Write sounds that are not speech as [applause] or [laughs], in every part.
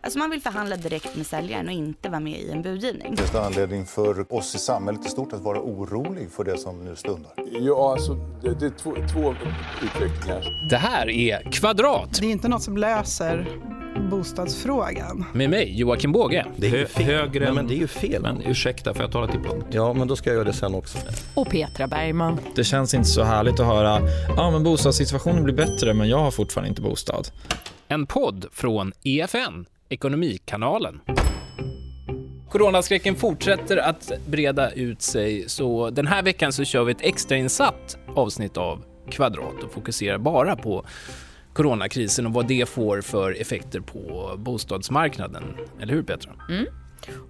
Alltså man vill förhandla direkt med säljaren och inte vara med i en budgivning. Finns det anledning för oss i samhället i stort att vara orolig för det som nu stundar? Ja, alltså det, det är två, två utvecklingar. Det här är Kvadrat Det är inte något som löser bostadsfrågan. med mig, Joakim Båge. Det är ju Hö- fel. högre Nej, men det är ju fel. Men ursäkta, får jag tala till punkt? Ja, men då ska jag göra det sen också. Och Petra Bergman. Det känns inte så härligt att höra ja men bostadssituationen blir bättre men jag har fortfarande inte bostad. En podd från EFN, Ekonomikanalen. Coronaskräcken fortsätter att breda ut sig, så den här veckan så kör vi ett extrainsatt avsnitt av Kvadrat och fokuserar bara på coronakrisen och vad det får för effekter på bostadsmarknaden. Eller hur Petra? Mm.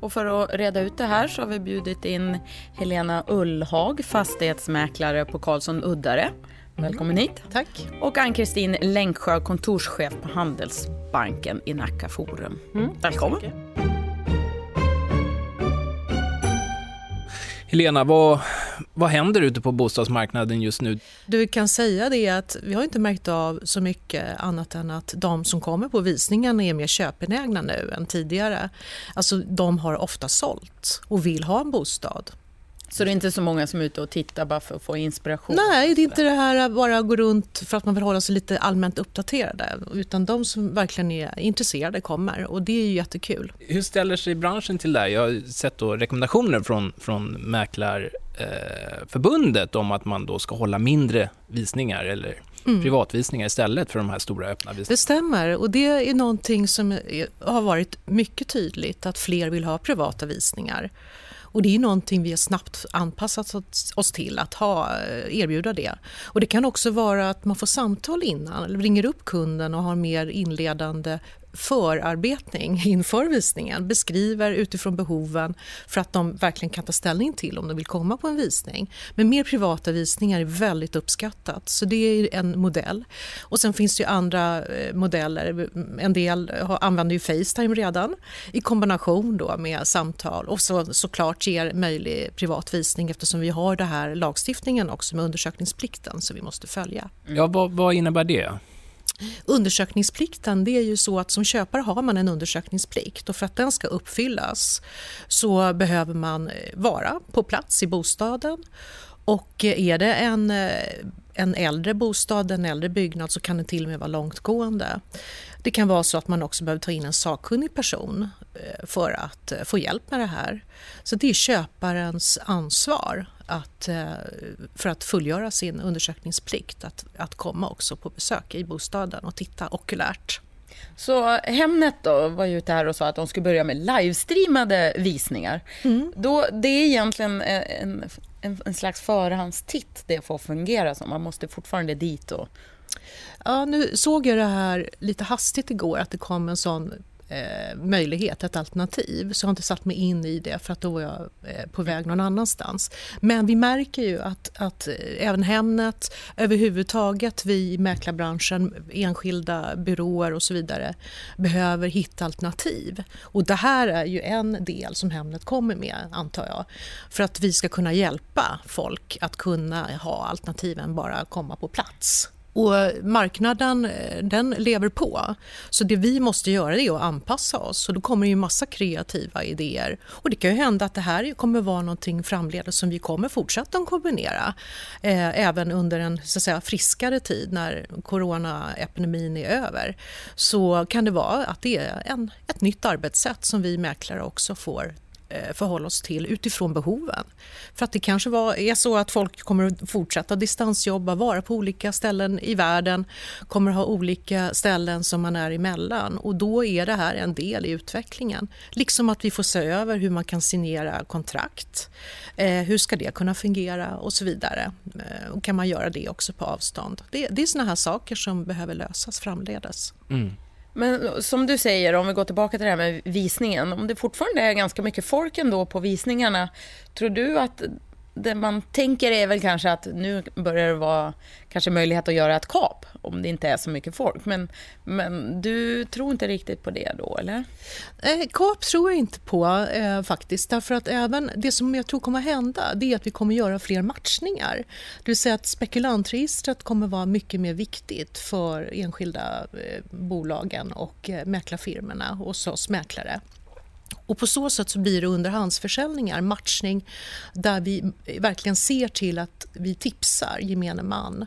Och för att reda ut det här så har vi bjudit in Helena Ullhag, fastighetsmäklare på Karlsson Uddare. Välkommen hit. Tack. Och Ann-Kristin Länksjö, kontorschef på Handelsbanken i Nacka Forum. Välkommen. Helena, vad, vad händer ute på bostadsmarknaden just nu? Vi kan säga det att vi har inte märkt av så mycket annat än att de som kommer på visningarna är mer köpbenägna nu än tidigare. Alltså de har ofta sålt och vill ha en bostad. Så det är inte så många som är ute och tittar bara för att få inspiration? Nej, det är inte det här att bara gå runt för att man vill hålla sig lite allmänt uppdaterade. Utan de som verkligen är intresserade kommer och det är ju jättekul. Hur ställer sig branschen till det här? Jag har sett då rekommendationer från, från Mäklarförbundet om att man då ska hålla mindre visningar eller privatvisningar istället för de här stora öppna visningarna. Det stämmer och det är någonting som är, har varit mycket tydligt att fler vill ha privata visningar. Och det är någonting vi har snabbt anpassat oss- till att ha, eh, erbjuda det. Och det kan också vara att man får samtal innan eller ringer upp kunden och har mer inledande förarbetning [laughs] inför visningen, beskriver utifrån behoven för att de verkligen kan ta ställning till om de vill komma på en visning. Men mer privata visningar är väldigt uppskattat, så det är en modell. Och sen finns det ju andra eh, modeller. En del använder ju Facetime redan i kombination då med samtal och så, såklart ger möjlig privat visning eftersom vi har det här lagstiftningen också med undersökningsplikten som vi måste följa. Ja, vad, vad innebär det? Undersökningsplikten det är ju så att som köpare har man en undersökningsplikt och för att den ska uppfyllas så behöver man eh, vara på plats i bostaden och eh, är det en, eh, en äldre bostad, en äldre byggnad så kan den till och med vara långtgående. Det kan vara så att man också behöver ta in en sakkunnig person för att få hjälp med det här. Så det är köparens ansvar att, eh, för att fullgöra sin undersökningsplikt, att, att komma också på besök i bostaden och titta okulärt. Så Hemnet då var ju ute här och sa att de skulle börja med livestreamade visningar. Då, det är egentligen en, en, en slags förhandstitt det får fungera som. Man måste fortfarande dit och... Ja, nu såg jag det här lite hastigt igår, att det kom en sån eh, möjlighet, ett alternativ. Så jag har inte satt mig in i det för att då var jag eh, på väg någon annanstans. Men vi märker ju att, att eh, även Hemnet, överhuvudtaget vi i mäklarbranschen, enskilda byråer och så vidare behöver hitta alternativ. Och det här är ju en del som Hemnet kommer med, antar jag. För att vi ska kunna hjälpa folk att kunna ha alternativen bara komma på plats. Och marknaden eh, den lever på. Så det vi måste göra är att anpassa oss. Och då kommer det ju massa kreativa idéer. Och det kan ju hända att det här kommer vara någonting framledes som vi kommer fortsätta att kombinera. Eh, även under en så att säga, friskare tid när coronaepidemin är över. Så kan det vara att det är en, ett nytt arbetssätt som vi mäklare också får Eh, förhålla oss till utifrån behoven. För att det kanske var, är så att folk kommer att fortsätta distansjobba, vara på olika ställen i världen, kommer att ha olika ställen som man är emellan och då är det här en del i utvecklingen. Liksom att vi får se över hur man kan signera kontrakt, eh, hur ska det kunna fungera och så vidare. Eh, och kan man göra det också på avstånd? Det, det är såna här saker som behöver lösas framledes. Mm. Men som du säger, om vi går tillbaka till det här med visningen. Om det fortfarande är ganska mycket folk ändå på visningarna. Tror du att det man tänker är väl kanske att nu börjar det vara kanske möjlighet att göra ett kap om det inte är så mycket folk. Men, men du tror inte riktigt på det då, eller? Eh, kap tror jag inte på eh, faktiskt. Därför att även det som jag tror kommer att hända det är att vi kommer att göra fler matchningar. Det vill säga att spekulantregistret kommer att vara mycket mer viktigt för enskilda eh, bolagen och eh, mäklarfirmorna hos oss mäklare. Och på så sätt så blir det underhandsförsäljningar, matchning där vi verkligen ser till att vi tipsar gemene man.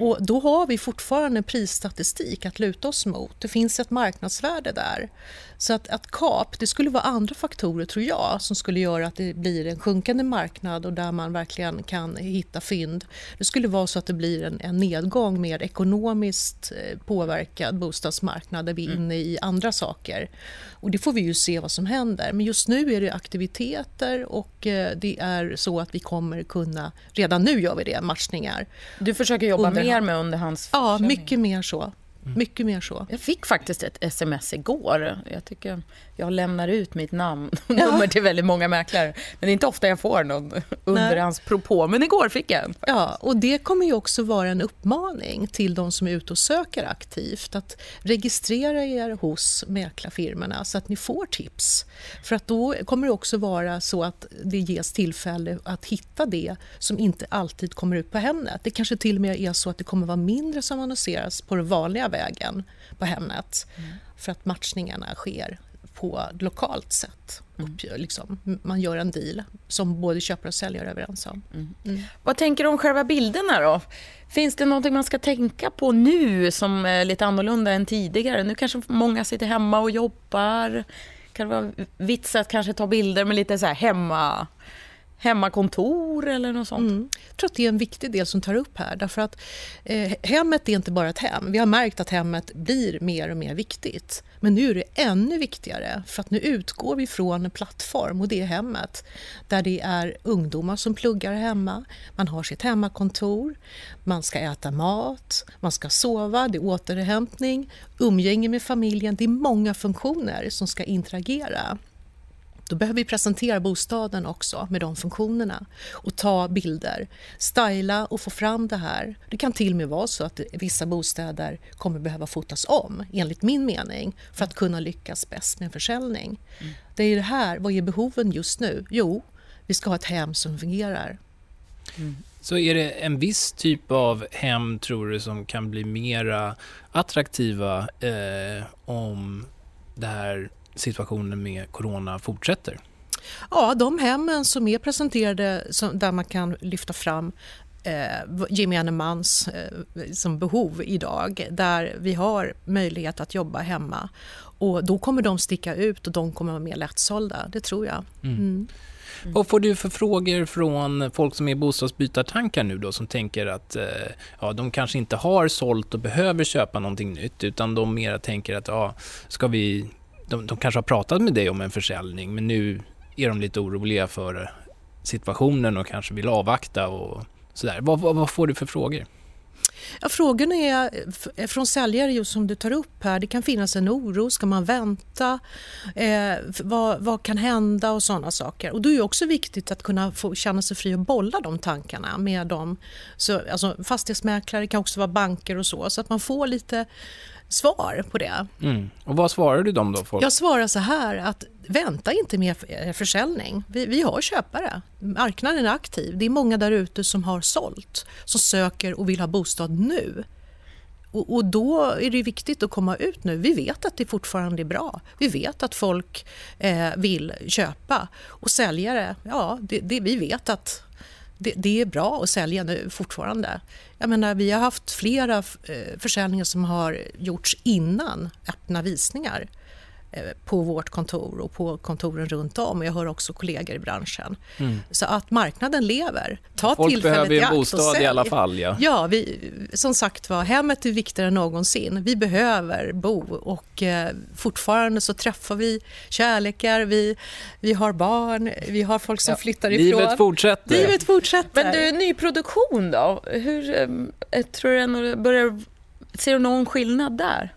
Och då har vi fortfarande prisstatistik att luta oss mot. Det finns ett marknadsvärde där. Så att, att kap, det skulle vara andra faktorer tror jag som skulle göra att det blir en sjunkande marknad och där man verkligen kan hitta fynd. Det skulle vara så att det blir en, en nedgång med ekonomiskt eh, påverkad bostadsmarknad där vi är mm. inne i andra saker. Och det får vi ju se vad som händer. Men just nu är det aktiviteter och eh, det är så att vi kommer kunna, redan nu gör vi det, matchningar. Du försöker jobba Under, mer med underhandsförsäljning? Ja, mycket mer så. Mm. Mycket mer så. Jag fick faktiskt ett sms igår. Jag tycker jag lämnar ut mitt namn [laughs] och nummer ja. till väldigt många mäklare. Men det är inte ofta jag får någon underhandspropå. Men igår fick jag en. Ja, och det kommer ju också vara en uppmaning till de som är ute och söker aktivt att registrera er hos mäklarfirmorna så att ni får tips. För att då kommer det också vara så att det ges tillfälle att hitta det som inte alltid kommer ut på Hemnet. Det kanske till och med är så att det kommer vara mindre som annonseras på den vanliga vägen på Hemnet mm. för att matchningarna sker på lokalt sätt. Mm. Liksom, man gör en deal som både köpare och säljare är överens om. Mm. Mm. Vad tänker du om själva bilderna då? Finns det något man ska tänka på nu som är lite annorlunda än tidigare? Nu kanske många sitter hemma och jobbar. Kan det vara vits att kanske ta bilder med lite så här hemma hemmakontor eller något sånt? Mm. Jag tror att det är en viktig del som tar upp här. Därför att eh, hemmet är inte bara ett hem. Vi har märkt att hemmet blir mer och mer viktigt. Men nu är det ännu viktigare för att nu utgår vi från en plattform och det är hemmet. Där det är ungdomar som pluggar hemma, man har sitt hemmakontor, man ska äta mat, man ska sova, det är återhämtning, umgänge med familjen. Det är många funktioner som ska interagera. Då behöver vi presentera bostaden också med de funktionerna och ta bilder, styla och få fram det här. Det kan till och med vara så att vissa bostäder kommer behöva fotas om, enligt min mening, för att kunna lyckas bäst med en försäljning. Mm. Det är det här, vad är behoven just nu? Jo, vi ska ha ett hem som fungerar. Mm. Så är det en viss typ av hem, tror du, som kan bli mera attraktiva eh, om det här situationen med corona fortsätter? Ja, de hemmen som är presenterade som, där man kan lyfta fram eh, gemene mans eh, som behov idag, där vi har möjlighet att jobba hemma. Och Då kommer de sticka ut och de kommer vara mer lättsålda, det tror jag. Mm. Mm. Mm. Vad får du för frågor från folk som är bostadsbytartankar nu då, som tänker att eh, ja, de kanske inte har sålt och behöver köpa någonting nytt, utan de mera tänker att ja, ska vi de, de kanske har pratat med dig om en försäljning men nu är de lite oroliga för situationen och kanske vill avvakta och sådär. Vad, vad, vad får du för frågor? Ja, frågorna är eh, från säljare just som du tar upp här. Det kan finnas en oro. Ska man vänta? Eh, vad, vad, kan hända? och sådana saker. Och Då är det också viktigt att kunna få känna sig fri och bolla de tankarna med dem. Så, alltså, fastighetsmäklare kan också vara banker och så. Så att man får lite svar på det. Mm. Och Vad svarar du dem då? Folk? Jag svarar så här att vänta inte med försäljning. Vi, vi har köpare. Marknaden är aktiv. Det är många där ute som har sålt, som söker och vill ha bostad nu. Och, och, då är det viktigt att komma ut nu. Vi vet att det fortfarande är bra. Vi vet att folk eh, vill köpa. Och säljare, ja, det, det, vi vet att det, det, är bra att sälja nu fortfarande. Jag menar, vi har haft flera eh, försäljningar som har gjorts innan öppna visningar. Eh, på vårt kontor och på kontoren runt om. Jag hör också kollegor i branschen. Mm. Så att marknaden lever. Ta Folk behöver ju en bostad i alla fall. Ja, ja vi, som sagt var, hemmet är viktigare än någonsin. Vi behöver bo och eh, fortfarande så träffar vi kärlekar, vi, vi har barn, vi har folk som ja. flyttar ifrån. Livet fortsätter. Livet fortsätter. Men du, nyproduktion då? Hur, eh, tror du börjar, ser du någon skillnad där?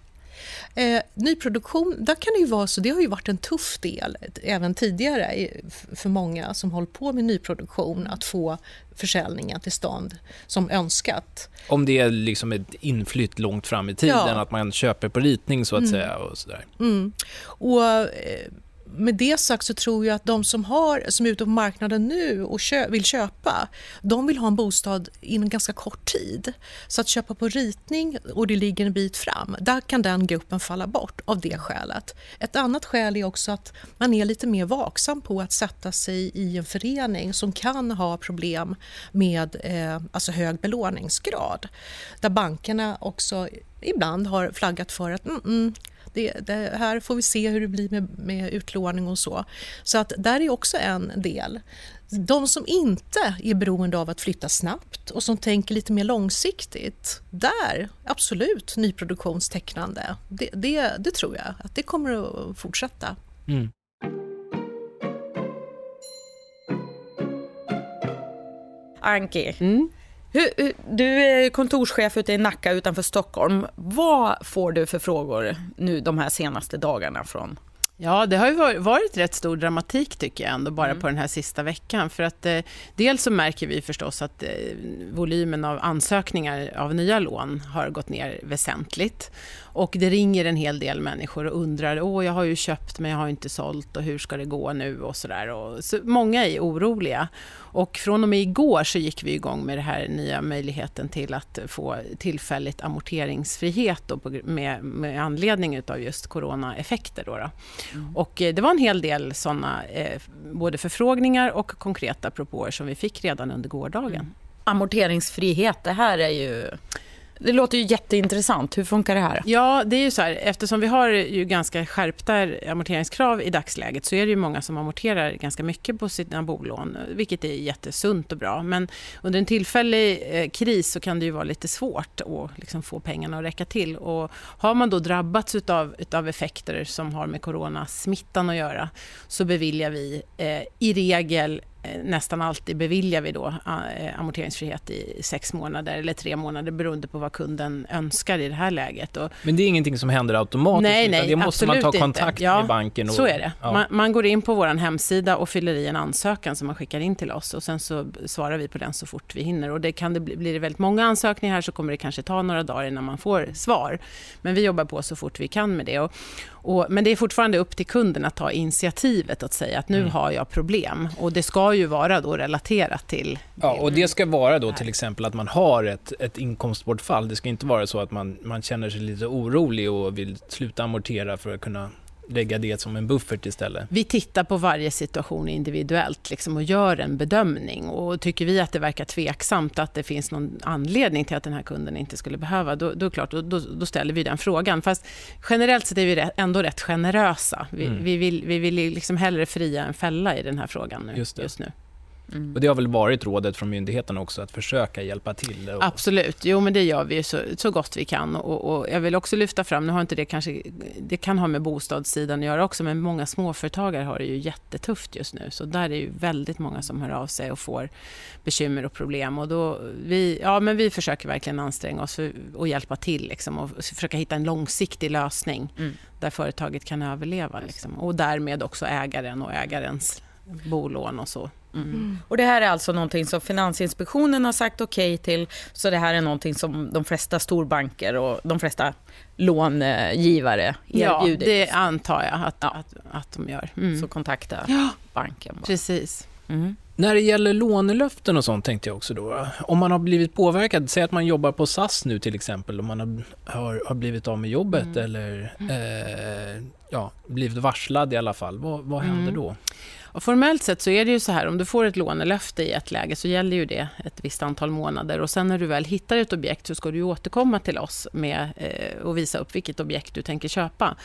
Eh, nyproduktion, där kan det ju vara så, det har ju varit en tuff del även tidigare för många som håller på med nyproduktion att få försäljningen till stånd som önskat. Om det är liksom ett inflytt långt fram i tiden, Ja. att man köper på ritning så att säga. Och sådär. Mm. Och eh, med det sagt så tror jag att de som, har, som är ute på marknaden nu och kö, vill köpa, de vill ha en bostad inom ganska kort tid. Så att köpa på ritning och det ligger en bit fram, där kan den gruppen falla bort av det skälet. Ett annat skäl är också att man är lite mer vaksam på att sätta sig i en förening som kan ha problem med eh, alltså hög belåningsgrad. Där bankerna också ibland har flaggat för att mm, mm, det, det här får vi se hur det blir med, med utlåning och så. Så att där är också en del. De som inte är beroende av att flytta snabbt och som tänker lite mer långsiktigt, där absolut nyproduktionstecknande. Det, det, det tror jag att det kommer att fortsätta. Mm. Anki, hur, hur, du är kontorschef ute i Nacka utanför Stockholm. Vad får du för frågor nu de här senaste dagarna från Ja, det har ju varit, rätt stor dramatik tycker jag ändå bara på den här sista veckan. För att eh, dels så märker vi förstås att eh, volymen av ansökningar av nya lån har gått ner väsentligt. Och det ringer en hel del människor och undrar, åh jag har ju köpt men jag har inte sålt och hur ska det gå nu och sådär. Så många är oroliga. Och från och med igår så gick vi igång med den här nya möjligheten till att få tillfälligt amorteringsfrihet då med, med anledning av just coronaeffekter. Då då. Och eh, det var en hel del sådana eh, både förfrågningar och konkreta propåer som vi fick redan under gårdagen. amorteringsfrihet? Det här är ju... Det låter ju jätteintressant. Hur funkar det här? Ja, det är ju så här, eftersom vi har ju ganska skärpta amorteringskrav i dagsläget så är det ju många som amorterar ganska mycket på sina bolån, vilket är jättesunt och bra. Men under en tillfällig eh, kris så kan det ju vara lite svårt att liksom få pengarna att räcka till. Och har man då drabbats utav, utav effekter som har med coronasmittan att göra så beviljar vi eh, i regel nästan alltid beviljar vi då eh, amorteringsfrihet i sex månader eller tre månader beroende på vad kunden önskar i det här läget. Och Men det är ingenting som händer automatiskt, Nej, nej, det måste man ta kontakt. Ja, med banken och... så är det. Ja. Man, man går in på vår hemsida och fyller i en ansökan som man skickar in till oss och sen så svarar vi på den så fort vi hinner. Och det kan det bli, blir det väldigt många ansökningar här så kommer det kanske ta några dagar innan man får svar. Men vi jobbar på så fort vi kan med det. Och, och, men det är fortfarande upp till kunden att ta initiativet att säga att nu Mm. har jag problem. Och det ska ju vara då relaterat till Ja, och det ska vara då till exempel att man har ett, ett inkomstbortfall. Det ska inte vara så att man, man känner sig lite orolig och vill sluta amortera för att kunna lägga det som en buffert istället. Vi tittar på varje situation individuellt liksom, och gör en bedömning. Och tycker vi att det verkar tveksamt att det finns någon anledning till att den här kunden inte skulle behöva, då, då, klart, då, då, ställer vi den frågan. Fast generellt sett är vi ändå rätt generösa. Vi, Mm. vi vill, vi vill liksom hellre fria än fälla i den här frågan nu, Just just, det. Nu. Och det har väl varit rådet från myndigheterna också, att försöka hjälpa till. Och, Absolut, jo men det gör vi så, så gott vi kan. Och, och jag vill också lyfta fram, nu har inte det kanske, det kan ha med bostadssidan att göra också, men många småföretagare har det ju jättetufft just nu. Så där är ju väldigt många som hör av sig och får bekymmer och problem. Och då, vi, ja, men vi försöker verkligen anstränga oss för, och hjälpa till liksom, och försöka hitta en långsiktig lösning Mm. där företaget kan överleva. Liksom. Och därmed också ägaren och ägarens bolån och så. Mm. Och det här är alltså någonting som Finansinspektionen har sagt okej till. Så det här är någonting som de flesta storbanker och de flesta långivare Ja, erbjuder. det antar jag att, Ja. att, att de gör. Mm. Så kontakta banken. bara. Precis. Mm. När det gäller lånelöften och sånt tänkte jag också då. Om man har blivit påverkad, säg att man jobbar på SAS nu till exempel, om man har, har, har blivit av med jobbet Mm. eller eh, ja, blivit varslad i alla fall. Vad, vad händer Mm. då? Och formellt sett så är det ju så här, om du får ett lånelöfte i ett läge så gäller ju det ett visst antal månader och sen när du väl hittar ett objekt så ska du återkomma till oss med eh, och visa upp vilket objekt du tänker köpa.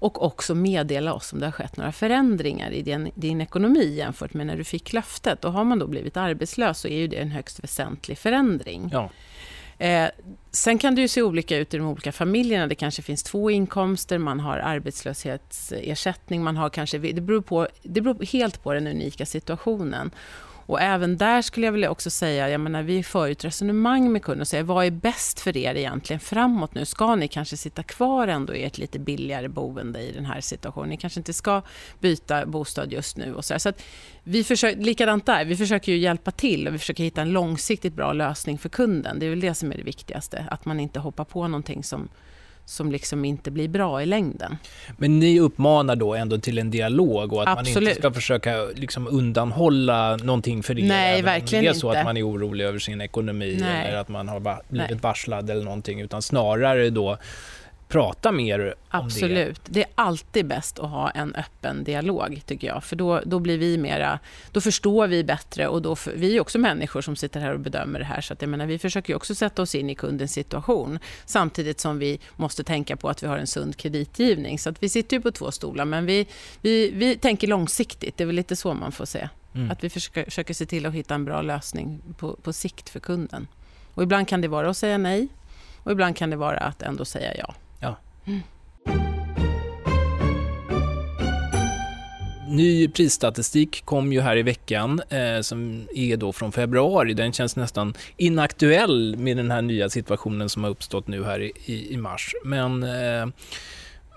Och också meddela oss om det har skett några förändringar i din, din ekonomi jämfört med när du fick löftet. Och har man då blivit arbetslös så är ju det en högst väsentlig förändring. Ja. Eh, sen kan det ju se olika ut i de olika familjerna. Det kanske finns två inkomster, man har arbetslöshetsersättning, man har kanske... Det beror, på, det beror helt på den unika situationen. Och även där skulle jag vilja också säga, jag menar, vi för ett resonemang med kunden och säger vad är bäst för er egentligen framåt nu? Ska ni kanske sitta kvar ändå i ett lite billigare boende i den här situationen? Ni kanske inte ska byta bostad just nu och så, så att vi försöker, likadant där, vi försöker ju hjälpa till och vi försöker hitta en långsiktigt bra lösning för kunden. Det är väl det som är det viktigaste, att man inte hoppar på någonting som som liksom inte blir bra i längden. Men ni uppmanar då ändå till en dialog och att Absolut. man inte ska försöka liksom undanhålla någonting för er? Nej, verkligen om det är så inte. att man är orolig över sin ekonomi Nej. eller att man har blivit Nej. varslad eller någonting, utan snarare då prata mer om Absolut. Det. är alltid bäst att ha en öppen dialog, tycker jag. För då, då blir vi mera... Då förstår vi bättre och då, för, vi är också människor som sitter här och bedömer det här. Så att jag menar, vi försöker också sätta oss in i kundens situation. Samtidigt som vi måste tänka på att vi har en sund kreditgivning. Så att vi sitter ju på två stolar, men vi, vi, vi tänker långsiktigt. Det är väl lite så man får se. Mm. Att vi försöker, försöker se till att hitta en bra lösning på, på sikt för kunden. Och ibland kan det vara att säga nej och ibland kan det vara att ändå säga ja. Ny prisstatistik kom ju här i veckan eh, som är då från februari. Den känns nästan inaktuell med den här nya situationen som har uppstått nu här i, i, i mars. Men eh,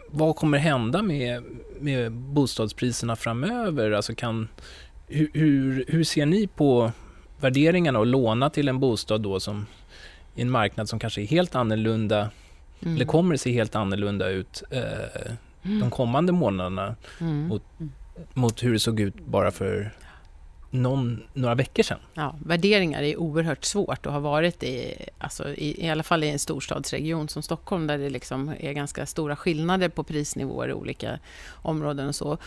vad kommer hända med, med bostadspriserna framöver? Alltså kan, hur, hur, hur ser ni på värderingarna och låna till en bostad då som i en marknad som kanske är helt annorlunda Mm. eller kommer se helt annorlunda ut eh, de kommande månaderna Mm. mot, mot hur det såg ut bara för någon, några veckor sedan? Ja, värderingar är oerhört svårt och har varit i, alltså i, i alla fall i en storstadsregion som Stockholm där det liksom är ganska stora skillnader på prisnivåer i olika områden och så.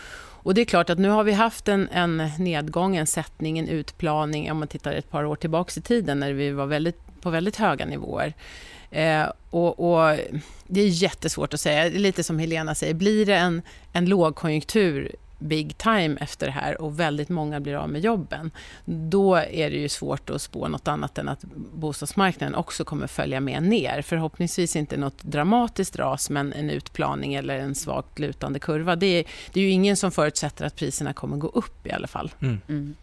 Och det är klart att nu har vi haft en, en nedgång, en sättning, en utplaning om man tittar ett par år tillbaks i tiden när vi var väldigt, på väldigt höga nivåer. Eh, och, och det är jättesvårt att säga, lite som Helena säger, blir det en, en lågkonjunktur big time efter det här och väldigt många blir av med jobben, då är det ju svårt att spå något annat än att bostadsmarknaden också kommer följa med ner. Förhoppningsvis inte något dramatiskt ras, men en utplaning eller en svagt lutande kurva. Det är, det är ju ingen som förutsätter att priserna kommer gå upp i alla fall. Mm.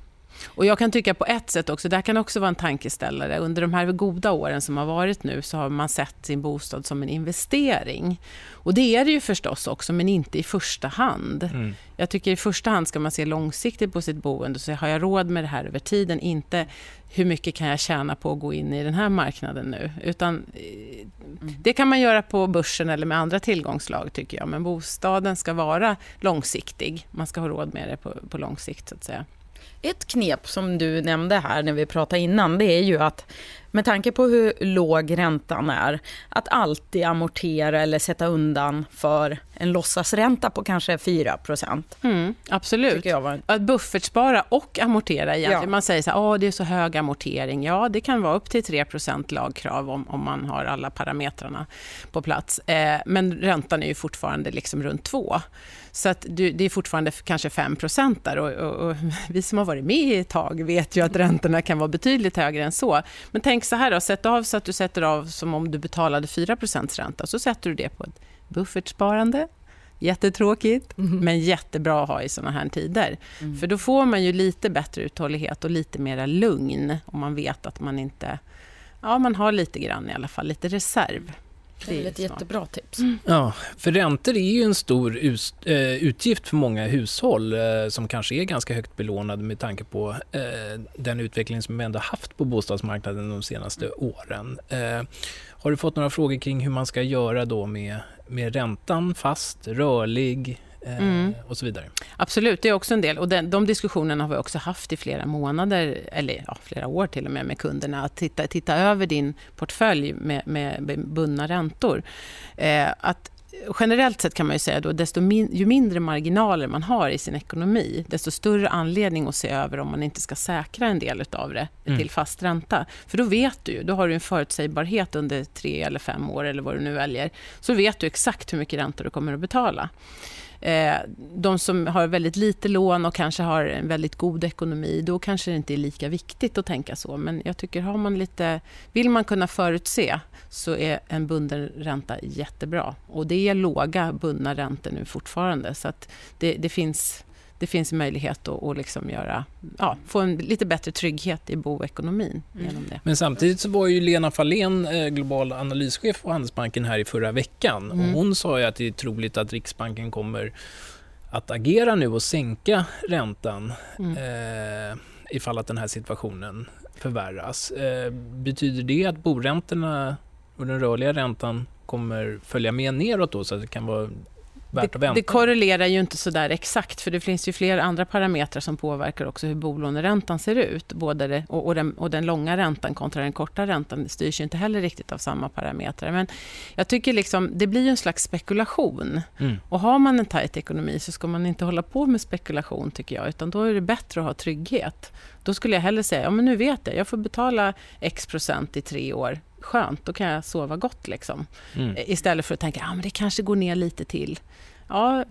Och jag kan tycka på ett sätt också, det här kan också vara en tankeställare. Under de här goda åren som har varit nu så har man sett sin bostad som en investering. Och det är det ju förstås också, men inte i första hand. Mm. Jag tycker i första hand ska man se långsiktigt på sitt boende. Så har jag råd med det här över tiden? Inte hur mycket kan jag tjäna på att gå in i den här marknaden nu? Utan eh, det kan man göra på börsen eller med andra tillgångslag tycker jag. Men bostaden ska vara långsiktig. Man ska ha råd med det på, på lång sikt så att säga. Ett knep som du nämnde här när vi pratade innan, det är ju att med tanke på hur låg räntan är, att alltid amortera eller sätta undan för en låtsasränta på kanske 4 Mm, absolut. Var. Att buffertspara och amortera egentligen. Ja. Man säger så här, "Åh, det är så hög amortering. Ja, det kan vara upp till 3% lagkrav om, om man har alla parametrarna på plats. Eh, men räntan är ju fortfarande liksom runt 2. Så att du, det är fortfarande kanske 5 där och, och, och [laughs] vi som har varit med ett tag vet ju att räntorna kan vara betydligt högre än så. Men tänk så här då, sätt av så att du sätter av som om du betalade 4% ränta, så sätter du det på ett buffertsparande. Jättetråkigt, men jättebra att ha i såna här tider. För då får man ju lite bättre uthållighet och lite mera lugn om man vet att man inte... Ja, man har lite grann i alla fall, lite reserv. Det är ett jättebra tips. Ja, för räntor är ju en stor eh, utgift för många hushåll eh, som kanske är ganska högt belånade med tanke på eh, den utveckling som vi ändå haft på bostadsmarknaden de senaste åren. Eh, har du fått några frågor kring hur man ska göra då med, med räntan? Fast, rörlig Mm. och så vidare? Absolut, det är också en del. Och den, de diskussionerna har vi också haft i flera månader, eller ja, flera år till och med, med kunderna. Att titta, titta över din portfölj med, med, bundna räntor. Eh, att Generellt sett kan man ju säga då, desto min, ju mindre marginaler man har i sin ekonomi, desto större anledning att se över om man inte ska säkra en del av det Mm. till fast ränta. För då vet du då har du en förutsägbarhet under tre eller fem år eller vad du nu väljer. Så vet du exakt hur mycket ränta du kommer att betala. Eh, de som har väldigt lite lån och kanske har en väldigt god ekonomi, då kanske det inte är lika viktigt att tänka så. Men jag tycker, har man lite, vill man kunna förutse så är en bunden ränta jättebra. Och det är låga bundna räntor nu fortfarande. Så att det, det finns det finns möjlighet att, att liksom göra, ja, få en lite bättre trygghet i boekonomin Mm. genom det. Men samtidigt så var ju Lena Fahlén, eh, global analyschef på Handelsbanken här i förra veckan. Mm. Och hon sa ju att det är troligt att Riksbanken kommer att agera nu och sänka räntan Mm. eh, ifall att den här situationen förvärras. Eh, betyder det att boräntorna och den rörliga räntan kommer följa med neråt då så att det kan vara värt att Det, vänta? det korrelerar ju inte så där exakt, för det finns ju flera andra parametrar som påverkar också hur bolåneräntan ser ut. Både det, och, och, den, och den långa räntan kontra den korta räntan det styrs ju inte heller riktigt av samma parametrar. Men jag tycker liksom, det blir ju en slags spekulation. Mm. Och har man en tajt ekonomi så ska man inte hålla på med spekulation, tycker jag. Utan då är det bättre att ha trygghet. Då skulle jag hellre säga, ja men nu vet jag, jag får betala x procent i tre år. Skönt, då kan jag sova gott liksom. Mm. Istället för att tänka, ja men det kanske går ner lite till. Ja,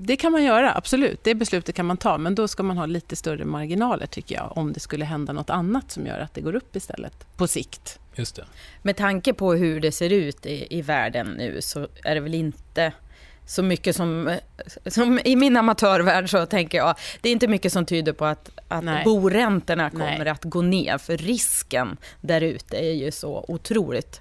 det kan man göra, absolut. Det beslutet kan man ta, men då ska man ha lite större marginaler tycker jag, om det skulle hända något annat som gör att det går upp istället, på sikt. Just det. Med tanke på hur det ser ut i, i världen nu så är det väl inte så mycket som, som i min amatörvärld så tänker jag, det är inte mycket som tyder på att, att Nej. boräntorna kommer Nej. att gå ner, för risken där ute är ju så otroligt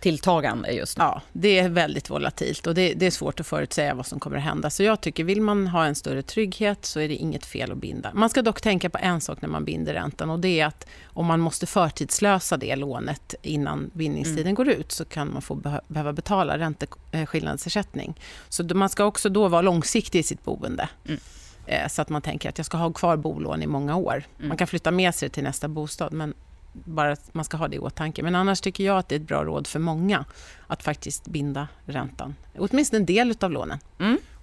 tilltagande just nu. Ja, det är väldigt volatilt och det, det är svårt att förutsäga vad som kommer att hända. Så jag tycker, vill man ha en större trygghet så är det inget fel att binda. Man ska dock tänka på en sak när man binder räntan och det är att om man måste förtidslösa det lånet innan bindningstiden går ut så kan man få behö- behöva betala ränteskillnadsersättning. Så man ska också då vara långsiktig i sitt boende. Mm. Eh, Så att man tänker att jag ska ha kvar bolån i många år. Man kan flytta med sig det till nästa bostad, men bara att man ska ha det i åtanke. Men annars tycker jag att det är ett bra råd för många att faktiskt binda räntan. Åtminstone en del av lånen.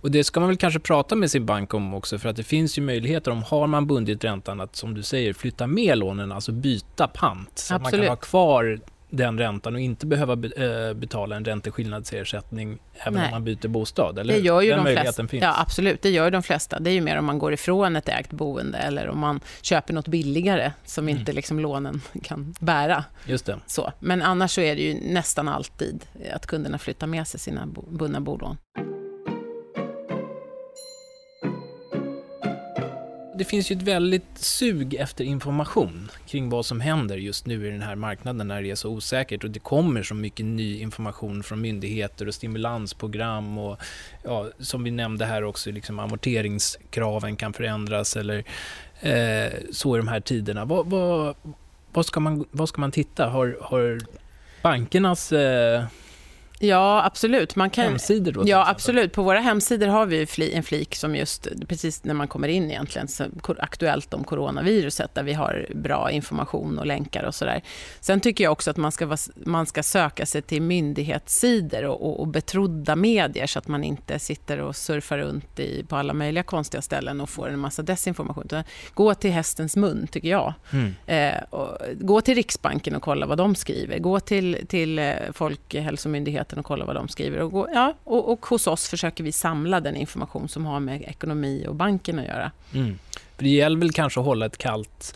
Och det ska man väl kanske prata med sin bank om också för att det finns ju möjligheter om har man bundit räntan att som du säger flytta med lånen, alltså byta pant. Så att man kan Absolut. ha kvar den räntan och inte behöva be, eh, betala en ränteskillnadsersättning även Nej. om man byter bostad. Eller Det gör ju den de flesta. finns. Ja, absolut. Det gör ju de flesta. Det är ju mer om man går ifrån ett ägt boende eller om man köper något billigare som Mm. inte liksom lånen kan bära. Just det. Så. Men annars så är det ju nästan alltid att kunderna flyttar med sig sina bundna bolån. Det finns ju ett väldigt sug efter information kring vad som händer just nu i den här marknaden när det är så osäkert och det kommer så mycket ny information från myndigheter och stimulansprogram och ja, som vi nämnde här också, liksom amorteringskraven kan förändras eller eh, så i de här tiderna. Vad, vad, vad, ska, man, vad ska man titta? Har, har bankernas eh, Ja, absolut. Man kan... hemsidor då? Ja, absolut. På våra hemsidor har vi en flik som just precis när man kommer in egentligen, aktuellt om coronaviruset, där vi har bra information och länkar och sådär. Sen tycker jag också att man ska, man ska söka sig till myndighetssidor och, och, och betrodda medier, så att man inte sitter och surfar runt i, på alla möjliga konstiga ställen och får en massa desinformation. Gå till hästens mun, tycker jag. Mm. Eh, och gå till Riksbanken och kolla vad de skriver. Gå till, till eh, Folkhälsomyndigheten och kolla vad de skriver. Och, gå, ja, och, och hos oss försöker vi samla den information som har med ekonomi och banken att göra. Mm. För det gäller väl kanske att hålla ett kallt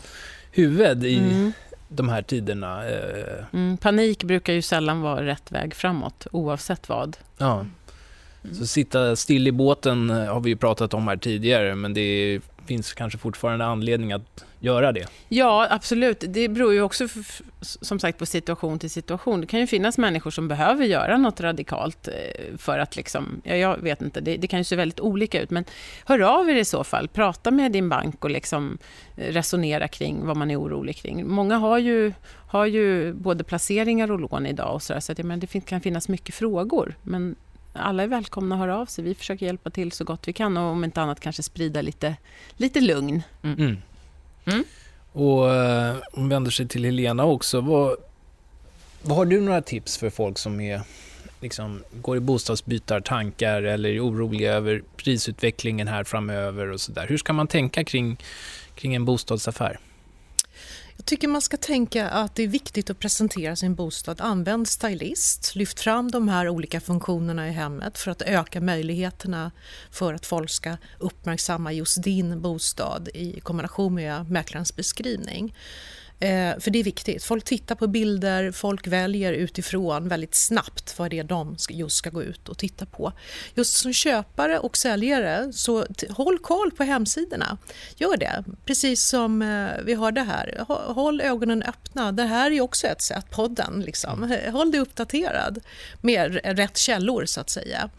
huvud i Mm. de här tiderna. Eh, Mm, panik brukar ju sällan vara rätt väg framåt, oavsett vad. ja. Så sitta still i båten eh, har vi ju pratat om här tidigare, men det finns kanske fortfarande anledning att göra det. Ja, absolut. Det beror ju också som sagt på situation till situation. Det kan ju finnas människor som behöver göra något radikalt eh, för att liksom, ja, jag vet inte, det, det kan ju se väldigt olika ut, men hör av er i så fall. Prata med din bank och liksom eh, resonera kring vad man är orolig kring. Många har ju, har ju både placeringar och lån idag och så, där, så att, ja, men det kan finnas mycket frågor, men alla är välkomna att höra av sig. Vi försöker hjälpa till så gott vi kan och om inte annat kanske sprida lite, lite lugn. Mm. Mm. Och eh, hon vänder sig till Helena också. Vad, vad har du några tips för folk som är, liksom, går i bostadsbytartankar eller är oroliga över prisutvecklingen här framöver och sådär? Hur ska man tänka kring, kring en bostadsaffär? Jag tycker man ska tänka att det är viktigt att presentera sin bostad. Använd stylist, lyft fram de här olika funktionerna i hemmet för att öka möjligheterna för att folk ska uppmärksamma just din bostad i kombination med mäklarens beskrivning. Eh, för det är viktigt. Folk tittar på bilder, folk väljer utifrån väldigt snabbt vad det är de ska, just ska gå ut och titta på. Just som köpare och säljare, så håll koll på hemsidorna. Gör det, precis som eh, vi har det här. Håll ögonen öppna. Det här är också ett sätt, podden. Liksom. Håll dig uppdaterad med rätt källor, så att säga.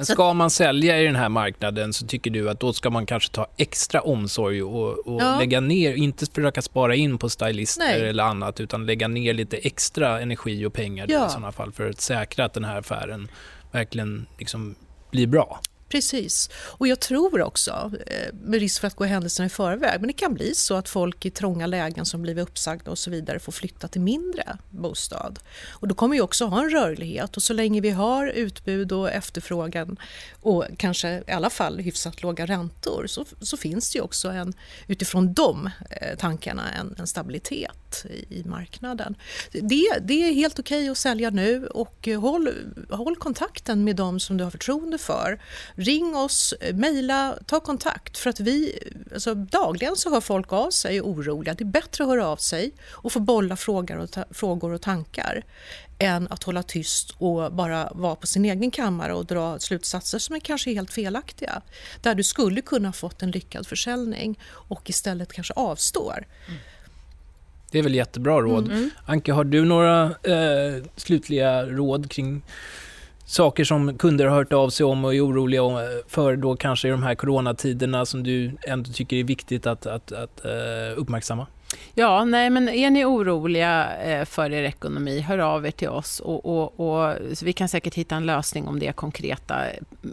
Men ska man sälja i den här marknaden så tycker du att då ska man kanske ta extra omsorg och, och ja. lägga ner, inte försöka spara in på stylister Nej. eller annat utan lägga ner lite extra energi och pengar ja. i sådana fall för att säkra att den här affären verkligen liksom blir bra. Precis. Och jag tror också, eh, med risk för att gå händelserna i förväg, men det kan bli så att folk i trånga lägen som blivit uppsagda och så vidare får flytta till mindre bostad. Och då kommer vi också ha en rörlighet och så länge vi har utbud och efterfrågan och kanske i alla fall hyfsat låga räntor så, så finns det ju också en, utifrån de eh, tankarna en, en stabilitet i, i, marknaden. Det, det är helt okej okay att sälja nu och eh, håll, håll kontakten med de som du har förtroende för ring oss, mejla, ta kontakt. För att vi, alltså, dagligen så hör folk av sig oroliga. Det är bättre att höra av sig och få bolla frågor och, ta, frågor och tankar än att hålla tyst och bara vara på sin egen kammare och dra slutsatser som är kanske helt felaktiga. Där du skulle kunna fått en lyckad försäljning och istället kanske avstår. Mm. Det är väl jättebra råd. Mm. Anke, har du några eh, slutliga råd kring saker som kunder har hört av sig om och är oroliga eh, för då kanske i de här coronatiderna som du ändå tycker är viktigt att, att, att eh, uppmärksamma? Ja, nej men är ni oroliga eh, för er ekonomi, hör av er till oss och, och, och vi kan säkert hitta en lösning om det är konkreta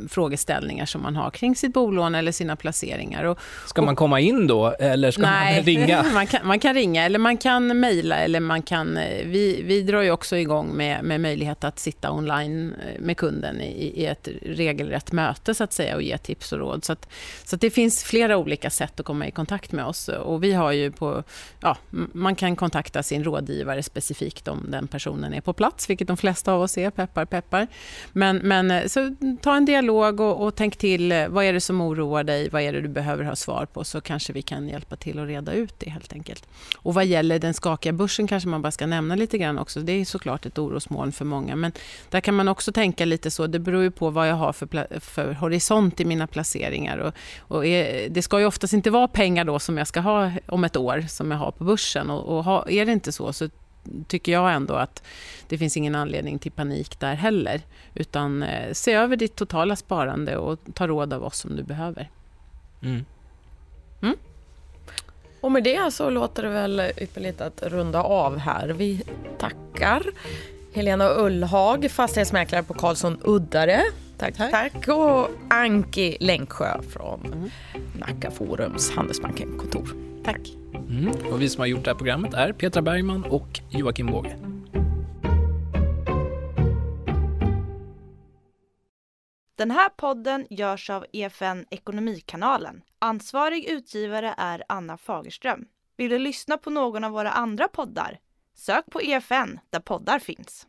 frågeställningar som man har kring sitt bolån eller sina placeringar. Och, ska man komma in då eller ska nej, man [laughs] ringa? [laughs] man, kan, man kan ringa eller man kan mejla eller man kan... Eh, vi, vi drar ju också igång med, med möjlighet att sitta online eh, med kunden i, i ett regelrätt möte så att säga och ge tips och råd. Så, att, så att det finns flera olika sätt att komma i kontakt med oss och vi har ju på ja, man kan kontakta sin rådgivare specifikt om den personen är på plats, vilket de flesta av oss är, peppar peppar. Men, men eh, så ta en dialog och, och tänk till, eh, vad är det som oroar dig, vad är det du behöver ha svar på, så kanske vi kan hjälpa till att reda ut det helt enkelt. Och vad gäller den skakiga börsen kanske man bara ska nämna lite grann också, det är såklart ett orosmoln för många, men där kan man också tänka lite så, det beror ju på vad jag har för, för horisont i mina placeringar. Och, och är, det ska ju oftast inte vara pengar då som jag ska ha om ett år, som jag har på börsen. Och, och ha, är det inte så, så tycker jag ändå att det finns ingen anledning till panik där heller. Utan eh, se över ditt totala sparande och ta råd av oss om du behöver. Mm. Mm. Och med det så låter det väl ypperligt att runda av här. Vi tackar Helena Ullhag, fastighetsmäklare på Karlsson Uddare. Tack, tack. tack. Och Anki Länksjö från mm. Nacka Forums Handelsbanken-kontor. Tack. Mm. Och vi som har gjort det här programmet är Petra Bergman och Joakim Båge. Den här podden görs av EFN Ekonomikanalen. Ansvarig utgivare är Anna Fagerström. Vill du lyssna på någon av våra andra poddar? Sök på EFN där poddar finns.